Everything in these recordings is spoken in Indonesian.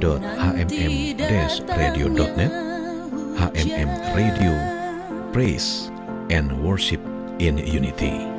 www.hmm-radio.net HMM Radio Praise and Worship in Unity.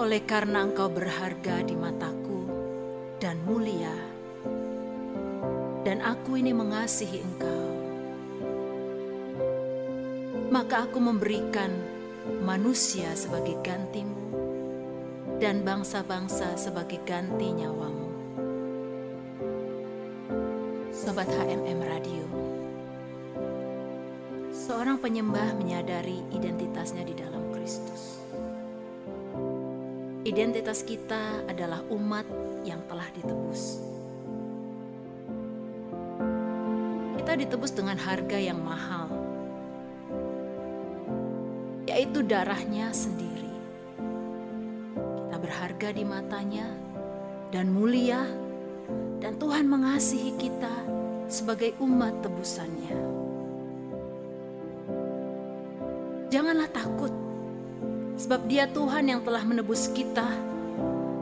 Oleh karena engkau berharga di mataku dan mulia dan aku ini mengasihi engkau maka aku memberikan manusia sebagai gantimu dan bangsa-bangsa sebagai ganti nyawamu. Sobat HMM Radio, seorang penyembah menyadari identitasnya di dalam. Identitas kita adalah umat yang telah ditebus. Kita ditebus dengan harga yang mahal, yaitu darahnya sendiri. Kita berharga di matanya dan mulia, dan Tuhan mengasihi kita sebagai umat tebusannya. Janganlah takut, sebab Dia Tuhan yang telah menebus kita,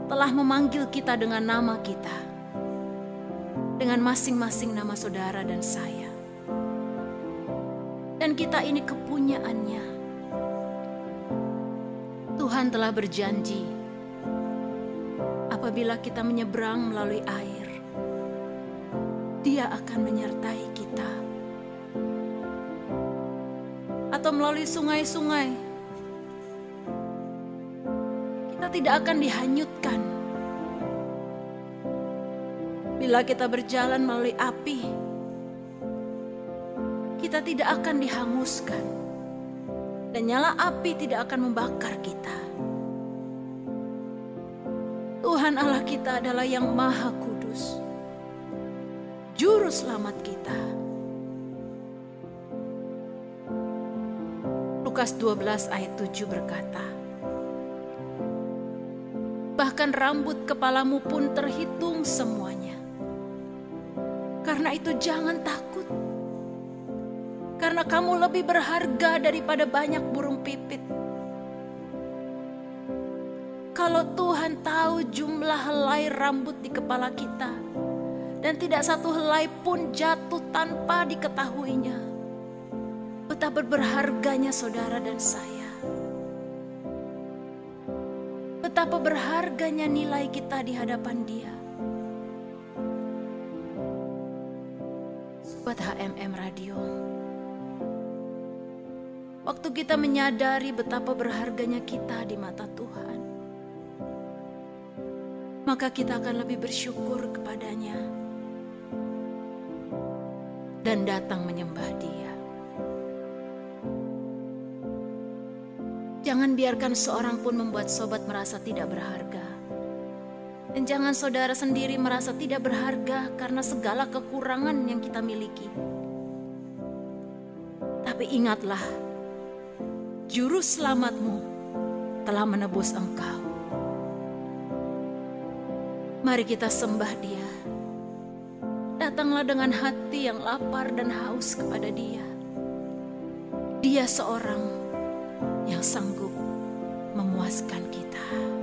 telah memanggil kita dengan nama kita, dengan masing-masing nama saudara dan saya. Dan kita ini kepunyaannya. Tuhan telah berjanji apabila kita menyeberang melalui air, Dia akan menyertai kita. Atau melalui sungai-sungai, tidak akan dihanyutkan. Bila kita berjalan melalui api, kita tidak akan dihanguskan, dan nyala api tidak akan membakar kita. Tuhan Allah kita adalah yang Maha Kudus, Juru Selamat kita. Lukas 12 ayat 7 berkata, Bahkan rambut kepalamu pun terhitung semuanya. Karena itu jangan takut. Karena kamu lebih berharga daripada banyak burung pipit. Kalau Tuhan tahu jumlah helai rambut di kepala kita, dan tidak satu helai pun jatuh tanpa diketahuinya, betapa berharganya saudara dan saya. Betapa berharganya nilai kita di hadapan Dia. Sobat HMM Radio, waktu kita menyadari betapa berharganya kita di mata Tuhan, maka kita akan lebih bersyukur kepadanya dan datang menyembah Dia. Jangan biarkan seorang pun membuat sobat merasa tidak berharga. Dan jangan saudara sendiri merasa tidak berharga karena segala kekurangan yang kita miliki. Tapi ingatlah, juru selamatmu telah menebus engkau. Mari kita sembah dia. Datanglah dengan hati yang lapar dan haus kepada dia. Dia seorang yang sanggup memuaskan kita.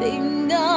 Tình ngờ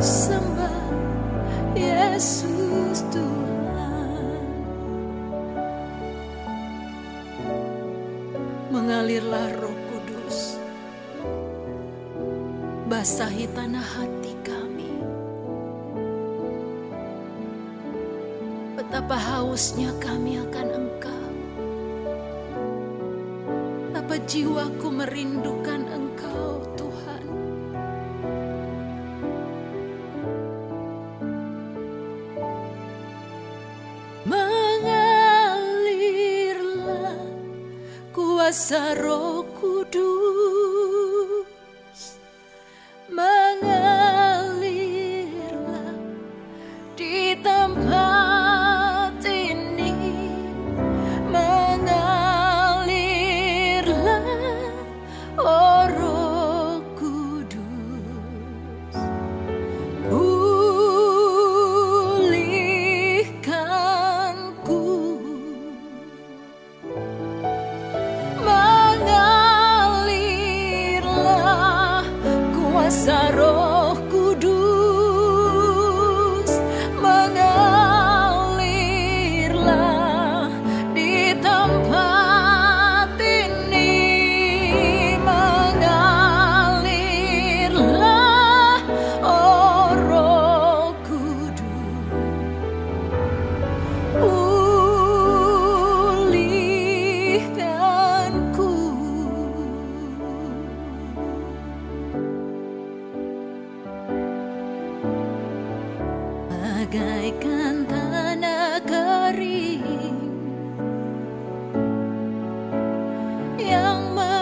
sembah Yesus Tuhan. Mengalirlah roh kudus. Basahi tanah hati kami. Betapa hausnya kami akan engkau. Apa jiwaku merindukan desarrollo. Yang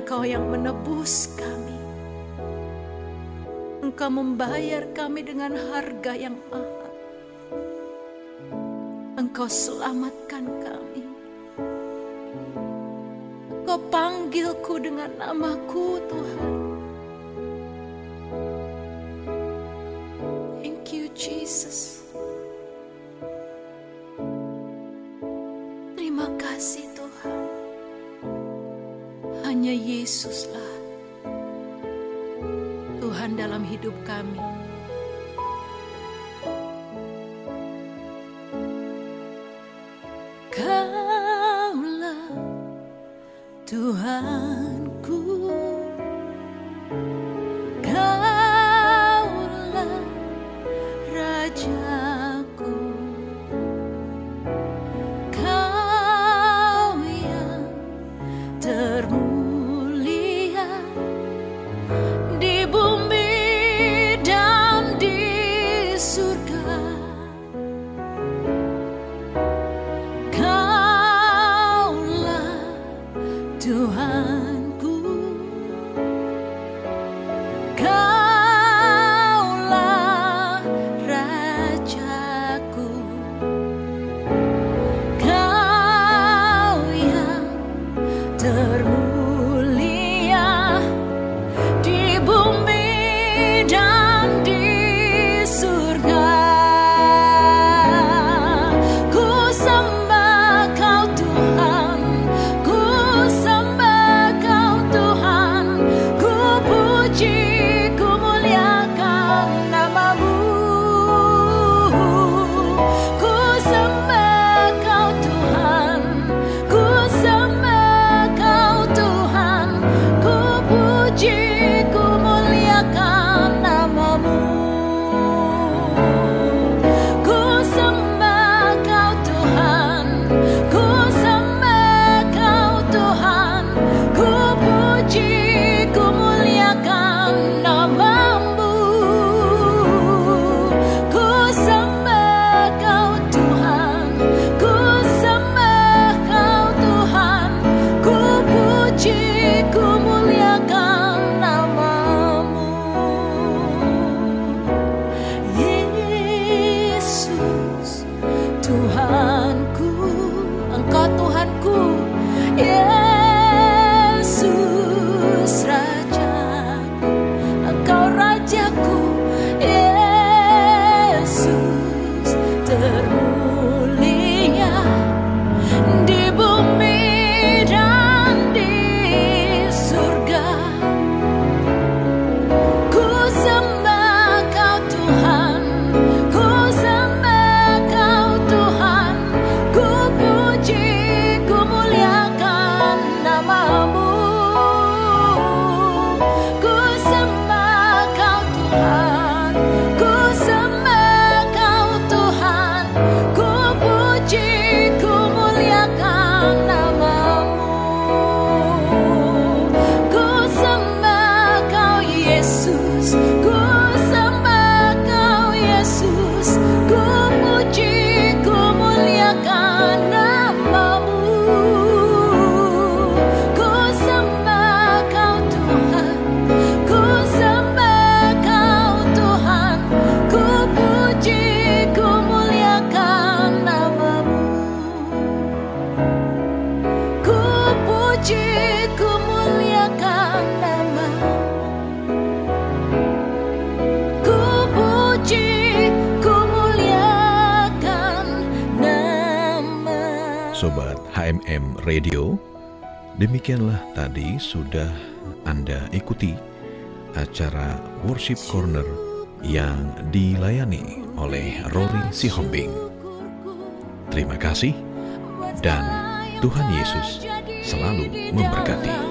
Engkau yang menebus kami. Engkau membayar kami dengan harga yang mahal. Engkau selamatkan kami. Engkau panggilku dengan namaku, Tuhan. Thank you, Jesus. dalam hidup kami. demikianlah tadi sudah Anda ikuti acara Worship Corner yang dilayani oleh Rory Sihombing. Terima kasih dan Tuhan Yesus selalu memberkati.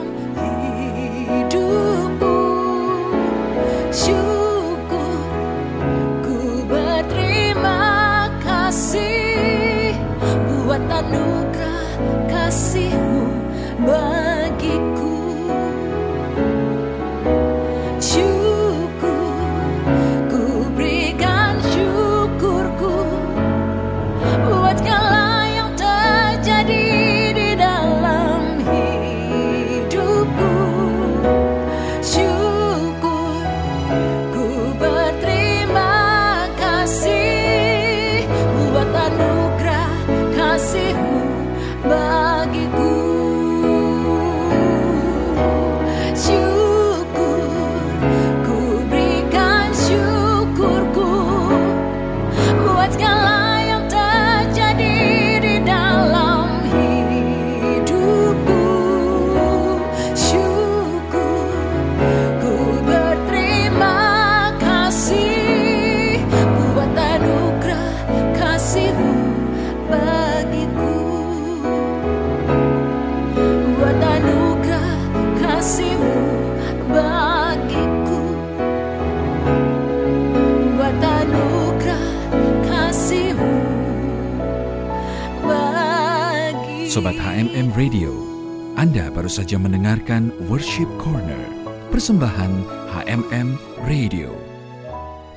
Baru saja mendengarkan Worship Corner, persembahan HMM Radio.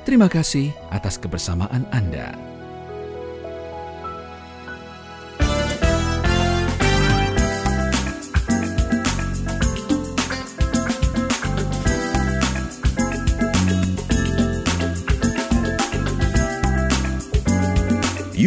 Terima kasih atas kebersamaan Anda.